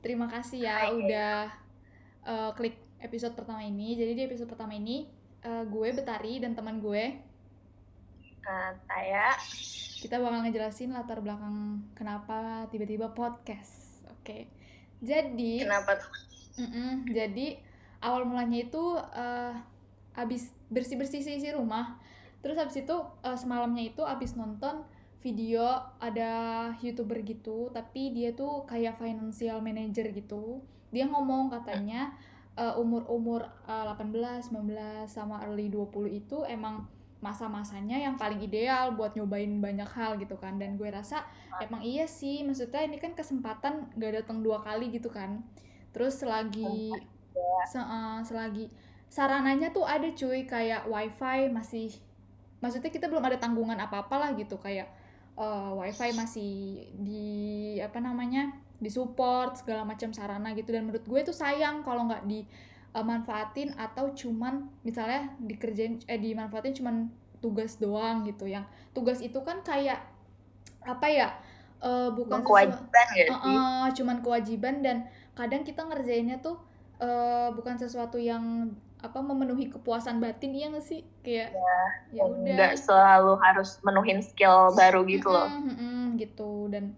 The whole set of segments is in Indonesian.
terima kasih ya Hai. udah uh, klik episode pertama ini. Jadi di episode pertama ini uh, gue Betari dan teman gue Taya. kita bakal ngejelasin latar belakang kenapa tiba-tiba podcast. Oke. Jadi Kenapa? Mm-mm. Jadi awal mulanya itu eh, abis bersih-bersih isi rumah. Terus abis itu eh, semalamnya itu abis nonton video ada youtuber gitu, tapi dia tuh kayak financial manager gitu. Dia ngomong katanya eh, umur-umur eh, 18, 19 sama early 20 itu emang masa-masanya yang paling ideal buat nyobain banyak hal gitu kan. Dan gue rasa emang iya sih maksudnya ini kan kesempatan gak datang dua kali gitu kan. Terus selagi se- eh, selagi sarananya tuh ada cuy kayak wifi masih maksudnya kita belum ada tanggungan apa apa lah gitu kayak eh, wifi masih di apa namanya disupport segala macam sarana gitu dan menurut gue tuh sayang kalau nggak dimanfaatin atau cuman misalnya dikerjain eh dimanfaatin cuman tugas doang gitu yang tugas itu kan kayak apa ya eh, bukan Kewajiban gak sih? Heeh, cuman kewajiban dan kadang kita ngerjainnya tuh eh, bukan sesuatu yang apa memenuhi kepuasan batin iya nggak sih? Kayak ya udah. Nggak selalu harus menuhin skill baru gitu loh. Mm-mm, mm-mm, gitu. Dan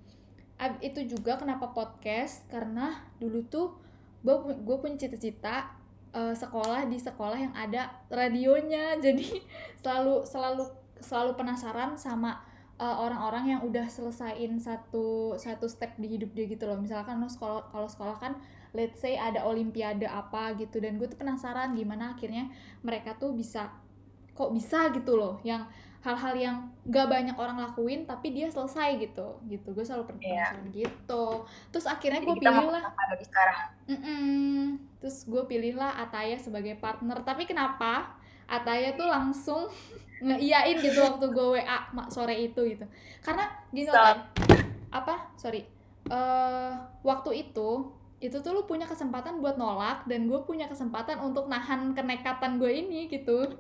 itu juga kenapa podcast karena dulu tuh gue gue punya cita-cita eh, sekolah di sekolah yang ada radionya. Jadi selalu selalu selalu penasaran sama eh, orang-orang yang udah selesaiin satu satu step di hidup dia gitu loh. Misalkan lo sekolah kalau sekolah kan let's say ada olimpiade apa gitu. Dan gue tuh penasaran gimana akhirnya mereka tuh bisa kok bisa gitu loh yang hal-hal yang gak banyak orang lakuin tapi dia selesai gitu. Gitu gue selalu Iya. penasaran gitu. Terus akhirnya gue pilih lah terus gue pilih lah Ataya sebagai partner. Tapi kenapa Ataya tuh langsung ngeiyain gitu waktu gue WA mak sore itu gitu. Karena gini loh apa? Sorry. Eh waktu itu itu tuh lu punya kesempatan buat nolak dan gue punya kesempatan untuk nahan kenekatan gue ini gitu.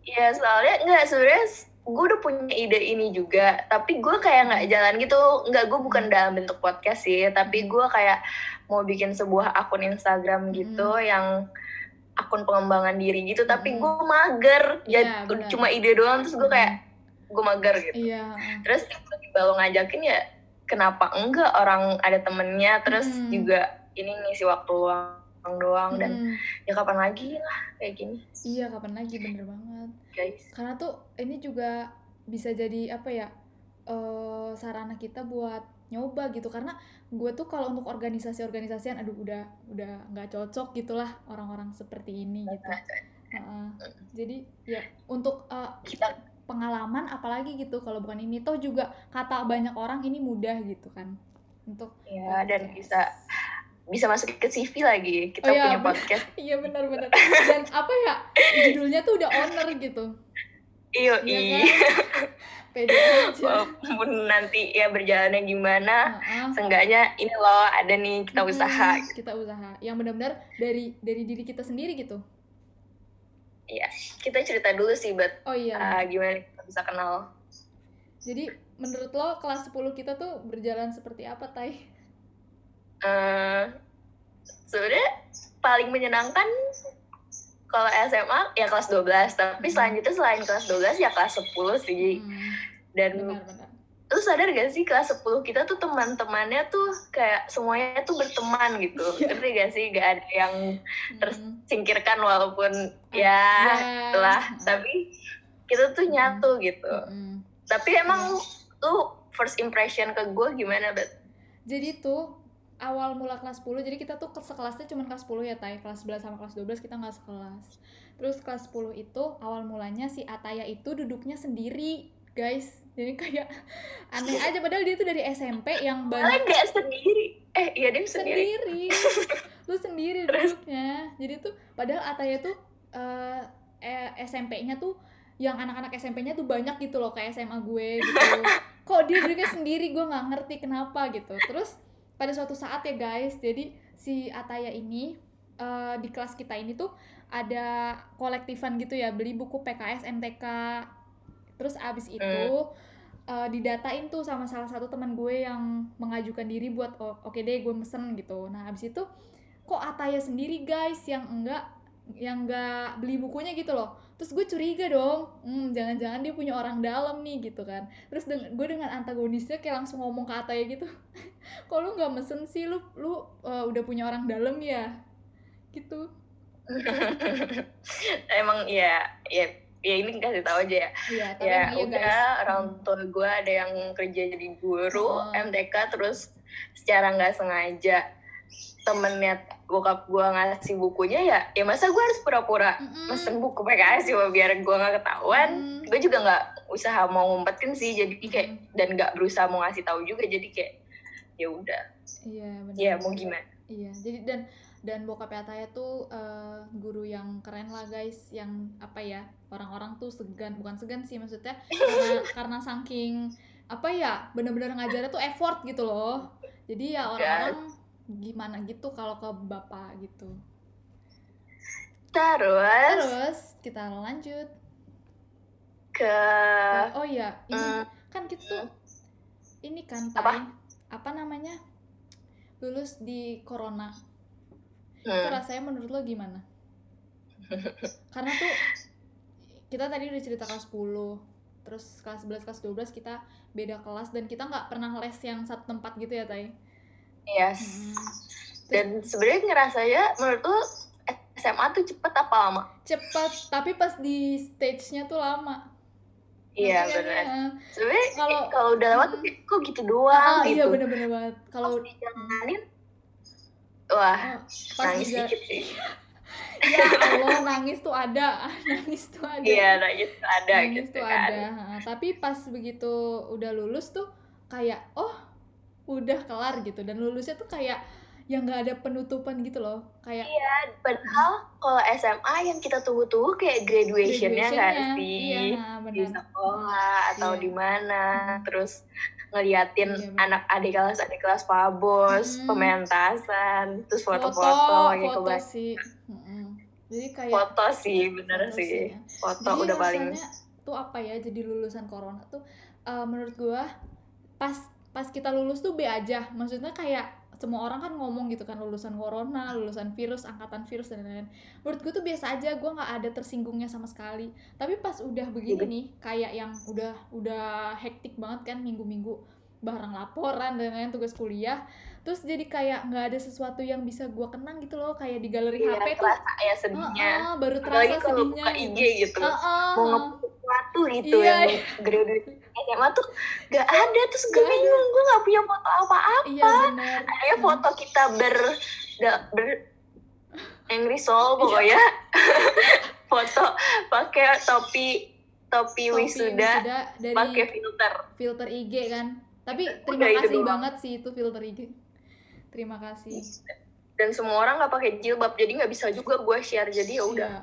Iya soalnya nggak sebenarnya gue udah punya ide ini juga tapi gue kayak nggak jalan gitu. Nggak gue bukan dalam bentuk podcast sih tapi gue kayak mau bikin sebuah akun Instagram gitu yang akun pengembangan diri gitu tapi Mm. gue mager. Ya benar. cuma ide doang terus gue kayak gue mager gitu. Iya terus tiba-tiba lo ngajakin ya kenapa enggak orang ada temennya terus Mm. juga ini ngisi waktu luang doang dan Mm-mm. ya kapan lagi lah kayak gini iya kapan lagi bener banget guys karena tuh ini juga bisa jadi apa ya eh sarana kita buat nyoba gitu karena gue tuh kalau untuk organisasi-organisasian aduh udah udah nggak cocok gitulah orang-orang seperti ini gitu Heeh. jadi ya untuk eh, kita pengalaman apalagi gitu kalau bukan ini. Toh juga kata banyak orang ini mudah gitu kan untuk ya dan podcast. bisa bisa masuk ke CV lagi kita Oh iya, punya bener. podcast. Iya benar-benar dan apa ya judulnya tuh udah owner gitu. Iyo iya iya kan? Pede aja. Walaupun nanti ya berjalannya gimana Heeh. seenggaknya ini loh ada nih kita Mm-mm, usaha. kita usaha. Yang benar-benar dari dari diri kita sendiri gitu Iya, kita cerita dulu sih buat oh iya. Ah, gimana kita bisa kenal? Jadi menurut lo kelas 10 kita tuh berjalan seperti apa tay Eh, sebenarnya paling menyenangkan kalau SMA ya kelas 12 tapi Hmm. selanjutnya selain kelas 12 ya kelas 10 sih. Hmm, dan benar-benar lu sadar gak sih kelas 10 kita tuh teman-temannya tuh kayak semuanya tuh berteman gitu. Iya. ngerti gak sih? Gak ada yang terus Hmm, singkirkan walaupun ya, ya lah tapi kita tuh nyatu gitu. Tapi emang lu first impression ke gue gimana bet? Jadi tuh awal mula kelas 10 jadi kita tuh ke- sekelasnya cuma kelas 10 ya tay kelas 11 sama kelas 12 kita nggak sekelas. Terus kelas 10 itu awal mulanya si Ataya itu duduknya sendiri guys jadi kayak aneh aja padahal dia tuh dari SMP yang banyak gak sendiri. Eh iya dia sendiri. Sendiri. Lu sendiri duduknya. Jadi tuh padahal Ataya tuh eh, eh, SMP-nya tuh yang anak-anak SMP-nya tuh banyak gitu loh kayak SMA gue gitu. Kok dia duduknya sendiri? Gue nggak ngerti kenapa gitu. Terus pada suatu saat ya guys jadi si Ataya ini eh, di kelas kita ini tuh ada kolektifan gitu ya beli buku PKS MTK terus abis itu uh, didatain tuh sama salah satu teman gue yang mengajukan diri buat oh, oke okay deh gue mesen gitu. Nah abis itu kok Ataya sendiri guys yang enggak yang enggak beli bukunya gitu loh. Terus gue curiga dong hmm, jangan-jangan dia punya orang dalam nih gitu kan. Terus dengan, gue dengan antagonisnya kayak langsung ngomong ke Ataya gitu kok lu nggak mesen sih? Lu lu uh, udah punya orang dalam ya? Gitu. Emang ya ya ya ini kasih tahu aja ya ya, ya udah guys. orang tua gue ada yang kerja jadi guru oh. MTK terus secara nggak sengaja temennya bokap gue ngasih bukunya ya ya masa gue harus pura-pura mm -hmm. mesen buku PKS cuma biar gue nggak ketahuan mm. gue juga nggak usaha mau ngumpetin sih jadi kayak mm. dan nggak berusaha mau ngasih tahu juga jadi kayak ya udah iya benar ya mau gimana iya jadi dan dan bokap Ataya tuh uh, guru yang keren lah guys. Yang apa ya orang-orang tuh segan bukan segan sih maksudnya karena karena saking apa ya bener-bener ngajarnya tuh effort gitu loh. Jadi ya orang-orang gimana gitu kalau ke bapak gitu. Terus? Terus kita lanjut. Ke, ke oh iya ini mm. kan kita tuh ini kan apa? apa namanya lulus di corona hmm. itu rasanya menurut lo gimana karena tuh kita tadi udah cerita kelas 10 terus kelas 11 kelas 12 kita beda kelas dan kita nggak pernah les yang satu tempat gitu ya Tay yes hmm. dan sebenarnya ngerasanya menurut lo SMA tuh cepet apa lama cepet tapi pas di stage-nya tuh lama Iya benar. Sebenarnya kalau kalau udah lewat hmm. kok gitu doang ah, gitu. Iya benar-benar banget. Kalau dijalanin wah oh, nangis juga, dikit sih. Ya Allah nangis tuh ada. Nangis tuh ada. Iya nangis tuh ada nangis gitu tuh kan. ada tapi pas begitu udah lulus tuh kayak oh udah kelar gitu. Dan lulusnya tuh kayak yang nggak ada penutupan gitu loh kayak iya padahal kalau SMA yang kita tunggu-tunggu kayak graduationnya kan sih iya, di sekolah atau iya. di mana terus ngeliatin iya, anak adik kelas adik kelas pabos hmm. pementasan terus foto-foto gitu foto sih hmm. jadi kayak foto sih bener foto sih ya. foto jadi udah paling tuh apa ya jadi lulusan corona tuh uh, menurut gua pas pas kita lulus tuh B aja maksudnya kayak semua orang kan ngomong gitu kan lulusan corona, lulusan virus, angkatan virus dan lain-lain. Menurut gue tuh biasa aja, gue nggak ada tersinggungnya sama sekali. Tapi pas udah begini iya. nih, kayak yang udah udah hektik banget kan minggu-minggu barang laporan dan lain tugas kuliah terus jadi kayak nggak ada sesuatu yang bisa gue kenang gitu loh kayak di galeri iya, HP tuh ya sedihnya uh, uh, baru terasa Apalagi sedihnya buka IG gitu uh, uh, mau sesuatu gitu iya, yang iya. SMA tuh gak ada terus gue bingung gue gak punya foto apa-apa. Iya, bener. ada foto kita ber ber angry soul pokoknya. Foto pakai topi topi, topi wisuda, wisuda pakai filter. Filter IG kan. Tapi terima Udah kasih banget sih itu filter IG terima kasih. Dan semua orang nggak pakai jilbab jadi nggak bisa juga gue share. Jadi ya udah. Iya,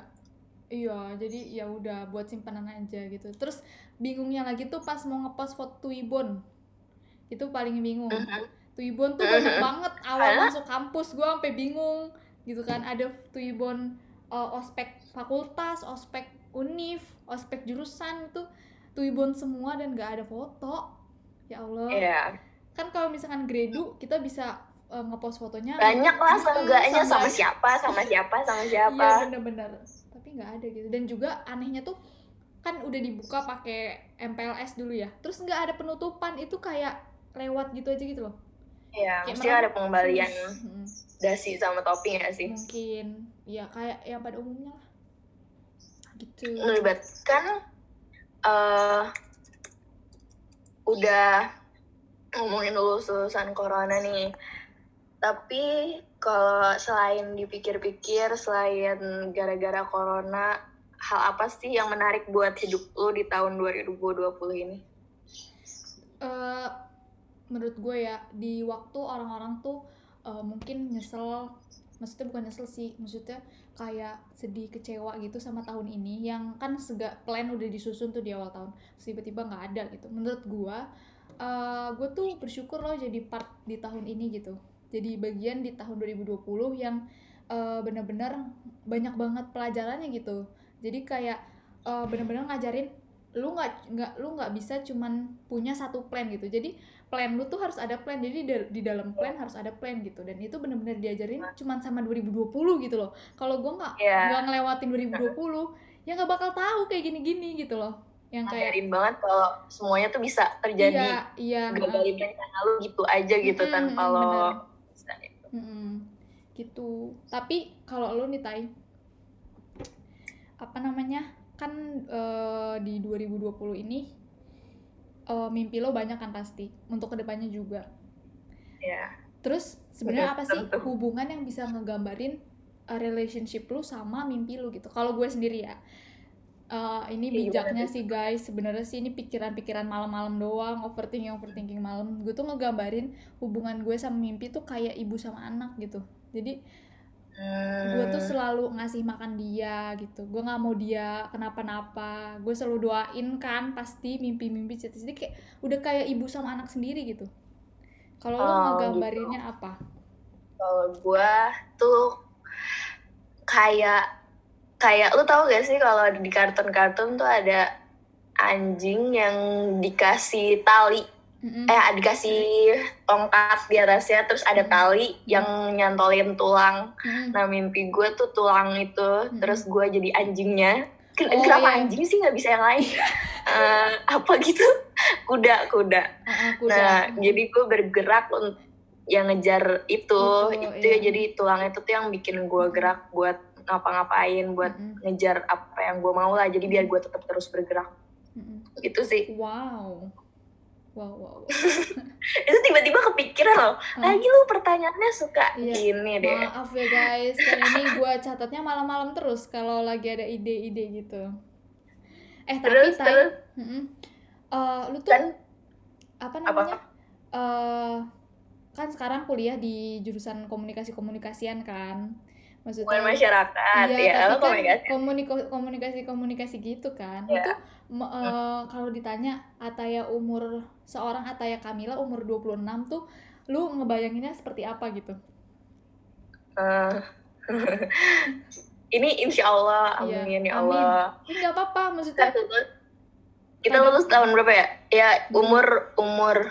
iya jadi ya udah buat simpanan aja gitu. Terus bingungnya lagi tuh pas mau ngepost foto Tuibon. Itu paling bingung. Uh -huh. Tuibon tuh banyak uh -huh. banget awal masuk kampus gue sampai bingung gitu kan. Ada Tuibon uh, ospek fakultas ospek univ ospek jurusan itu Tuibon semua dan gak ada foto. Ya Allah. Yeah. kan kalau misalkan gredu kita bisa uh, ngepost fotonya banyak lah seenggaknya sama, sama siapa sama siapa sama siapa. iya bener-bener tapi nggak ada gitu dan juga anehnya tuh kan udah dibuka pakai MPLS dulu ya terus nggak ada penutupan itu kayak lewat gitu aja gitu loh Iya, mesti ada pengembalian hmm. dasi sama topping ya sih. Mungkin, ya kayak yang pada umumnya lah. Gitu. Melibatkan uh, udah ngomongin lulusan corona nih tapi kalau selain dipikir-pikir selain gara-gara corona hal apa sih yang menarik buat hidup lo di tahun 2020 ini? Uh, menurut gue ya di waktu orang-orang tuh uh, mungkin nyesel maksudnya bukan nyesel sih maksudnya kayak sedih kecewa gitu sama tahun ini yang kan sega plan udah disusun tuh di awal tahun tiba-tiba nggak ada gitu menurut gue uh, gue tuh bersyukur loh jadi part di tahun ini gitu jadi bagian di tahun 2020 yang uh, bener-bener banyak banget pelajarannya gitu. Jadi kayak uh, bener-bener ngajarin lu nggak nggak lu nggak bisa cuman punya satu plan gitu. Jadi plan lu tuh harus ada plan. Jadi di, di dalam plan harus ada plan gitu. Dan itu bener-bener diajarin cuman sama 2020 gitu loh. Kalau gue nggak Iya. nggak ngelewatin 2020 ya nggak bakal tahu kayak gini-gini gitu loh. Yang kayak ngajarin banget kalau semuanya tuh bisa terjadi. Iya iya gagalin rencana lu gitu aja gitu Mm-mm, tanpa lo bener. Gitu. Mm-mm, gitu. Tapi kalau lu nih Tai apa namanya? Kan eh, di 2020 ini eh, mimpi lo banyak kan pasti untuk ke depannya juga. Ya terus sebenarnya apa sih hubungan yang bisa ngegambarin uh, relationship lu sama mimpi lu gitu? Kalau gue sendiri ya uh, ini bijaknya sih? guys. Sebenarnya sih ini pikiran-pikiran malam-malam doang overthinking overthinking malam. Gue tuh ngegambarin hubungan gue sama mimpi tuh kayak ibu sama anak gitu. Jadi gue tuh Hmm. selalu ngasih makan dia gitu. Gue nggak mau dia kenapa-napa. Gue selalu doain kan pasti mimpi-mimpi cita jadi kayak udah kayak ibu sama anak sendiri gitu. Kalau lo Oh, ngegambarinnya apa? Kalau gua tuh kayak kayak lu tau gak sih kalau di kartun-kartun tuh ada anjing yang dikasih tali? Mm-mm. eh dikasih tongkat di atasnya terus ada tali yang nyantolin tulang. Nah mimpi gue tuh tulang itu Mm-mm. terus gue jadi anjingnya. Ken- Oh, kenapa iya. anjing sih nggak bisa yang lain? Eh, apa gitu? Kuda kuda. Ah, aku nah udah- jadi gue bergerak untuk yang ngejar itu. Itu, itu, iya. ya jadi tulang itu tuh yang bikin gue gerak buat ngapa-ngapain buat Mm-mm. ngejar apa yang gue mau lah jadi biar gue tetap terus bergerak Mm-mm. gitu sih Wow. Wow, wow, wow. itu tiba-tiba kepikiran loh Ah. lagi lu pertanyaannya suka Iya. gini deh Maaf ya guys, kan ini gue catatnya malam-malam terus kalau lagi ada ide-ide gitu. Eh tapi terus Tai, terus. Eh, lu tuh kan apa namanya? Eh kan sekarang kuliah di jurusan komunikasi-komunikasian kan. Maksudnya masyarakat Iya, ya tapi kan komunikasi komuniko- komunikasi-komunikasi gitu kan. Iya. Itu eh, kalau ditanya Ataya umur seorang Ataya Kamila umur 26 tuh lu ngebayanginnya seperti apa gitu? Eh, ini insya Allah Iya, amin ya amin. Allah Ini nggak apa-apa maksudnya. kita lulus tahun berapa ya ya umur umur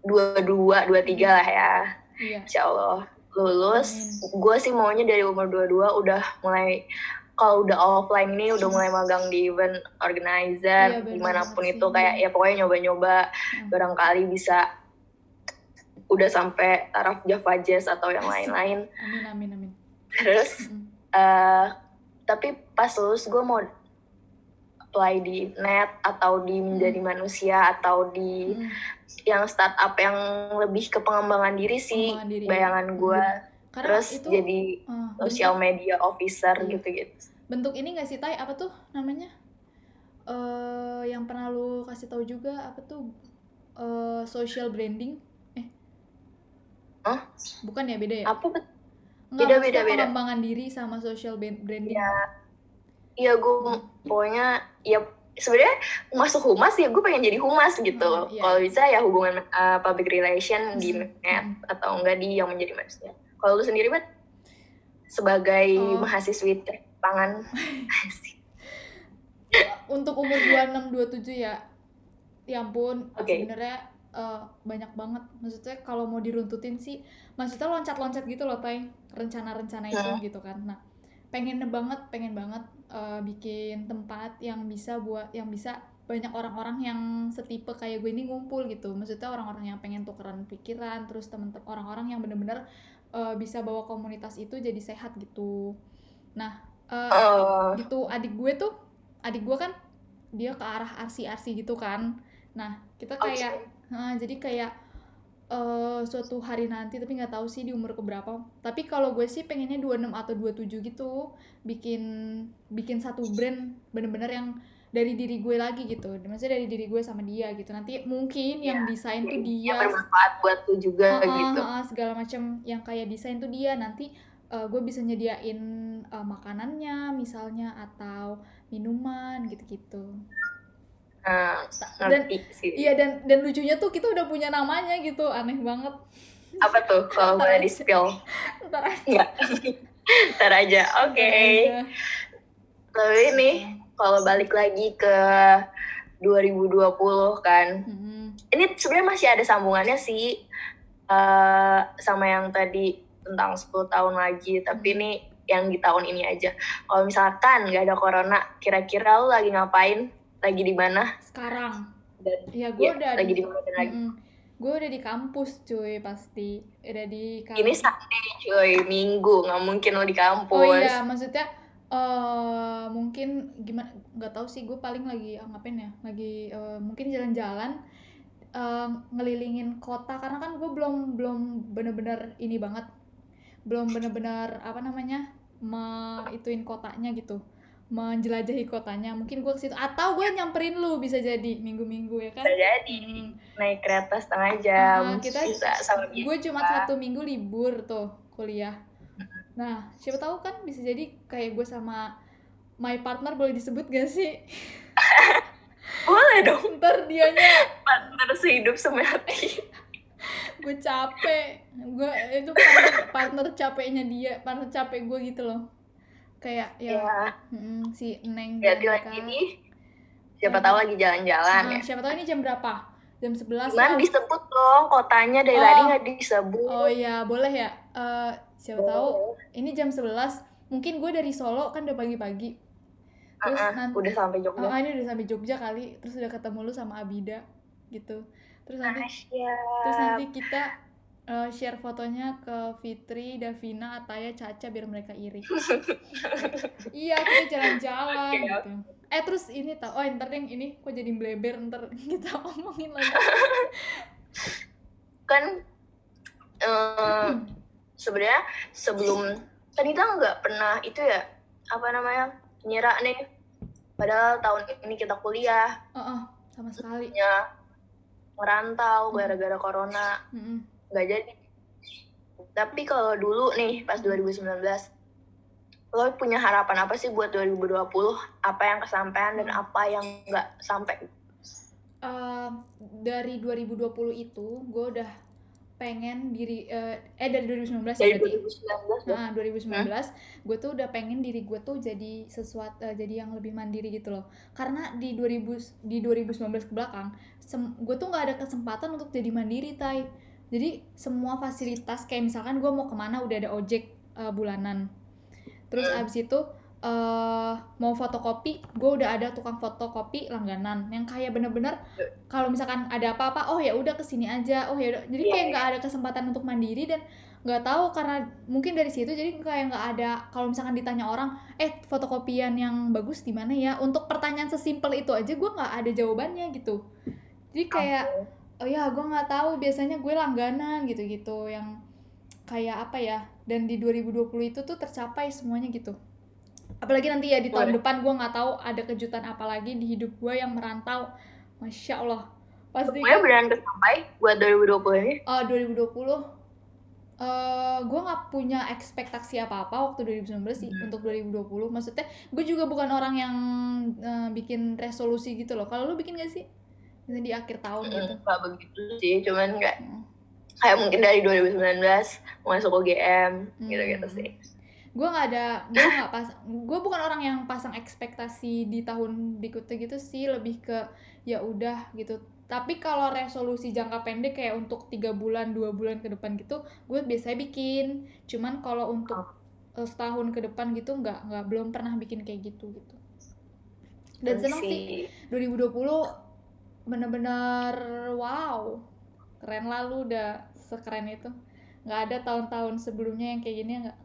dua dua dua tiga lah ya Iya. insya Allah lulus gue sih maunya dari umur dua dua udah mulai kalau udah offline ini udah mulai magang di event organizer bener di mana pun itu kayak ya pokoknya nyoba-nyoba Hmm. barangkali bisa udah sampai taraf Java Jazz atau yang lain-lain Amin amin amin. terus Mm-mm. eh tapi pas lulus gue mau apply di net atau di menjadi manusia atau di Mm-mm. yang startup yang lebih ke pengembangan diri sih Pengembangan diri. bayangan gue Karena terus itu jadi eh, social bentuk, media officer Iya. gitu-gitu bentuk ini gak sih Tai apa tuh namanya? Eh yang pernah lu kasih tahu juga apa tuh eh social branding? Eh. Hah? Bukan ya beda ya? apa bet- Enggak, Beda, maksudnya beda, beda. pengembangan diri sama social branding. Iya gue pokoknya ya sebenarnya masuk humas ya gue pengen jadi humas gitu. Hmm, iya. Kalau bisa ya hubungan uh, public relation di Hmm, net hmm. atau enggak di yang menjadi manusia. Kalau lu sendiri bet sebagai Oh. mahasiswi pangan Untuk umur 26 27 ya. Ya ampun, Oke. sebenarnya eh, banyak banget. Maksudnya kalau mau diruntutin sih, maksudnya loncat-loncat gitu loh, Tai. Rencana-rencana itu Hmm. gitu kan. Nah, pengen banget, pengen banget eh, bikin tempat yang bisa buat yang bisa banyak orang-orang yang setipe kayak gue ini ngumpul gitu. Maksudnya orang-orang yang pengen tukeran pikiran, terus temen-temen orang-orang yang bener-bener eh, bisa bawa komunitas itu jadi sehat gitu. Nah, eh, Oh, gitu adik gue tuh adik gue kan dia ke arah arsi-arsi gitu kan nah kita kayak nah, jadi kayak eh suatu hari nanti tapi nggak tahu sih di umur keberapa. Tapi kalau gue sih pengennya 26 atau 27 gitu. Bikin bikin satu brand bener-bener yang dari diri gue lagi gitu. Maksudnya dari diri gue sama dia gitu. Nanti mungkin yang desain tuh yang dia. bermanfaat buat lu juga Heeh, gitu. heeh, segala macam yang kayak desain tuh dia. Nanti eh, gue bisa nyediain eh, makanannya misalnya atau minuman gitu-gitu Nah, dan sih. iya dan dan lucunya tuh kita udah punya namanya gitu aneh banget Apa tuh kalau boleh di spill? ntar aja. Ntar aja. Oke. aja. Lalu ini kalau balik lagi ke 2020 kan. Mm-mm. Ini sebenarnya masih ada sambungannya sih eh, sama yang tadi tentang 10 tahun lagi, tapi Hmm. ini yang di tahun ini aja. Kalau misalkan nggak ada corona, kira-kira lu lagi ngapain? Lagi di mana? Sekarang. Dan Ya gue ya, udah lagi di, mana lagi? gue udah di kampus cuy pasti. Udah di kampus. Ini Sunday cuy, Minggu, nggak mungkin lu di kampus. Oh iya, maksudnya eh mungkin gimana nggak tahu sih gue paling lagi ah, ngapain ya lagi eh, mungkin jalan-jalan eh, ngelilingin kota karena kan gue belum belum bener-bener ini banget belum bener-bener apa namanya me ituin kotanya gitu menjelajahi kotanya mungkin gue ke situ. Atau gue nyamperin lu bisa jadi minggu-minggu ya kan? Bisa jadi Hmm. naik kereta setengah jam, Ah, kita- bisa sama gue cuma satu minggu libur tuh kuliah. Nah siapa tahu kan bisa jadi kayak gue sama my partner boleh disebut gak sih? Boleh dong, ntar dianya. Partner sehidup semati. gue capek. Gue itu partner, partner capeknya dia partner capek gue gitu loh kayak ya Ya, mm, si neng hati Bianca. lagi nih. Siapa tahu lagi jalan-jalan Nah, ya. siapa tahu ini jam berapa jam 11 Cuman lah. disebut dong kotanya dari Oh. tadi nggak disebut. oh iya boleh ya Eh, siapa tahu Boleh. ini jam 11 mungkin gue dari Solo kan udah pagi-pagi terus Ah, ah, nanti udah sampai Jogja. Oh, ini udah sampai Jogja kali, terus udah ketemu lu sama Abida gitu. Terus nanti Asia. terus nanti kita eh, share fotonya ke Fitri, Davina, Ataya, Caca biar mereka iri. iya, kita jalan-jalan Oke. gitu. Eh terus ini tau, oh ntar deh ini kok jadi bleber ntar kita omongin lagi. Kan eh, sebenarnya sebelum kan kita nggak pernah itu ya apa namanya nyerah nih. Padahal tahun ini kita kuliah, Oh, oh, sama sekali. ya merantau gara-gara corona Mm-mm. Nggak jadi. Tapi kalau dulu nih pas 2019 lo punya harapan apa sih buat 2020? Apa yang kesampaian dan apa yang nggak sampai? Eh, dari 2020 itu gue udah pengen diri eh, eh dari 2019 ya Dari berarti. 2019 Nah, 2019 gue tuh udah pengen diri gue tuh jadi sesuatu eh, jadi yang lebih mandiri gitu loh. Karena di 2000 di 2019 ke belakang gue tuh nggak ada kesempatan untuk jadi mandiri, Tai. Jadi semua fasilitas kayak misalkan gue mau ke mana udah ada ojek eh, bulanan. Terus Hmm. abis itu eh mau fotokopi, gue udah ada tukang fotokopi langganan yang kayak bener-bener kalau misalkan ada apa-apa, oh ya udah ke sini aja, oh ya udah. Jadi Iya, kayak iya. nggak ada kesempatan untuk mandiri dan nggak tahu karena mungkin dari situ jadi kayak nggak ada kalau misalkan ditanya orang eh fotokopian yang bagus di mana ya untuk pertanyaan sesimpel itu aja gue nggak ada jawabannya gitu jadi kayak oh ya gue nggak tahu. Biasanya gue langganan gitu-gitu yang kayak apa ya dan di 2020 itu tuh tercapai semuanya gitu. Apalagi nanti ya di tahun Boleh. depan gue nggak tahu ada kejutan apa lagi di hidup gue yang merantau. Masya allah. Pasti Semuanya beneran kesampai buat 2020 ini. Oh, 2020 eh gue nggak punya ekspektasi apa-apa waktu 2019 sih Hmm. untuk 2020 maksudnya gue juga bukan orang yang eh, bikin resolusi gitu loh. Kalau lu bikin gak sih Misalnya di akhir tahun gitu Nggak begitu sih, cuman nggak Hmm. kayak mungkin dari 2019 mau masuk UGM Hmm. gitu-gitu sih. gue nggak ada gue nggak pas gue bukan orang yang pasang ekspektasi di tahun berikutnya gitu sih lebih ke ya udah gitu tapi kalau resolusi jangka pendek kayak untuk tiga bulan dua bulan ke depan gitu gue biasanya bikin cuman kalau untuk eh, setahun ke depan gitu nggak nggak belum pernah bikin kayak gitu gitu dan seneng sih 2020 bener-bener wow. Keren lah lu udah sekeren itu. Nggak ada tahun-tahun sebelumnya yang kayak gini ya nggak?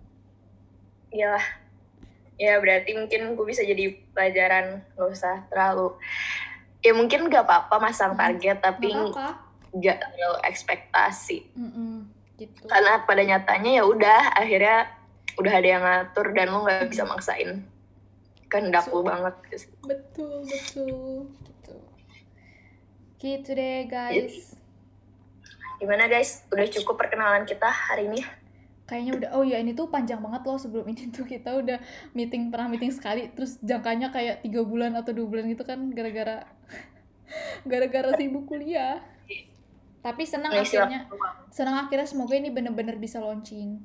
Iya lah. Ya berarti mungkin gue bisa jadi pelajaran. Nggak usah terlalu. Ya mungkin nggak apa-apa masang Hmm. target tapi nggak apa terlalu ekspektasi. Gitu. Karena pada nyatanya ya udah akhirnya udah ada yang ngatur dan lo nggak bisa maksain kehendak lo banget. Betul betul gitu deh guys. Gimana guys? Udah cukup perkenalan kita hari ini? Kayaknya udah oh ya ini tuh panjang banget loh sebelum ini tuh. Kita udah meeting pernah meeting sekali. Terus jangkanya kayak tiga bulan atau dua bulan gitu kan gara-gara gara-gara sibuk kuliah. Tapi senang Ngisi akhirnya. senang akhirnya semoga ini bener-bener bisa launching.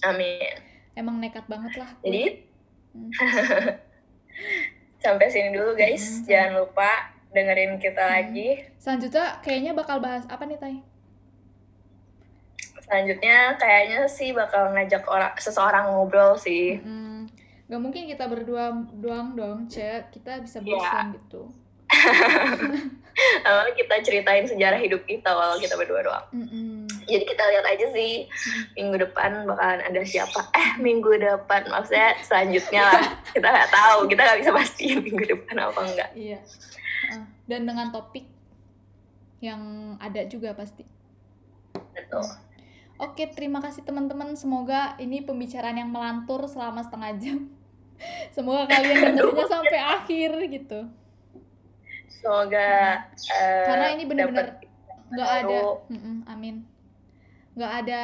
Amin. Emang nekat banget lah jadi Hmm. sampai sini dulu guys. Hmm. Jangan lupa dengerin kita Hmm. lagi. Selanjutnya kayaknya bakal bahas apa nih, Tay? Selanjutnya kayaknya sih bakal ngajak orang seseorang ngobrol sih. Hmm, gak mungkin kita berdua doang dong, Cek. Kita bisa Iya. bosan gitu. Awalnya kita ceritain sejarah hidup kita walau kita berdua doang. Mm-mm. Jadi kita lihat aja sih minggu depan bakalan ada siapa. Eh minggu depan maksudnya selanjutnya lah. Kita nggak tahu, kita nggak bisa pastiin minggu depan apa enggak. Iya. Heeh. Dan dengan topik yang ada juga pasti. Gitu. Oke, terima kasih teman-teman. Semoga ini pembicaraan yang melantur selama setengah jam. Semoga kalian dengernya sampai akhir gitu. Semoga eh, Karena ini bener-bener dapet nggak ada baru. Mm-mm, amin nggak ada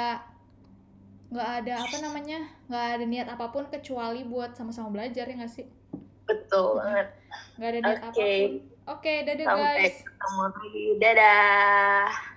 nggak ada apa namanya nggak ada niat apa pun kecuali buat sama-sama belajar ya nggak sih betul banget. nggak ada niat Oke. apa pun oke dadah Sampai guys ketemu lagi. Dadah.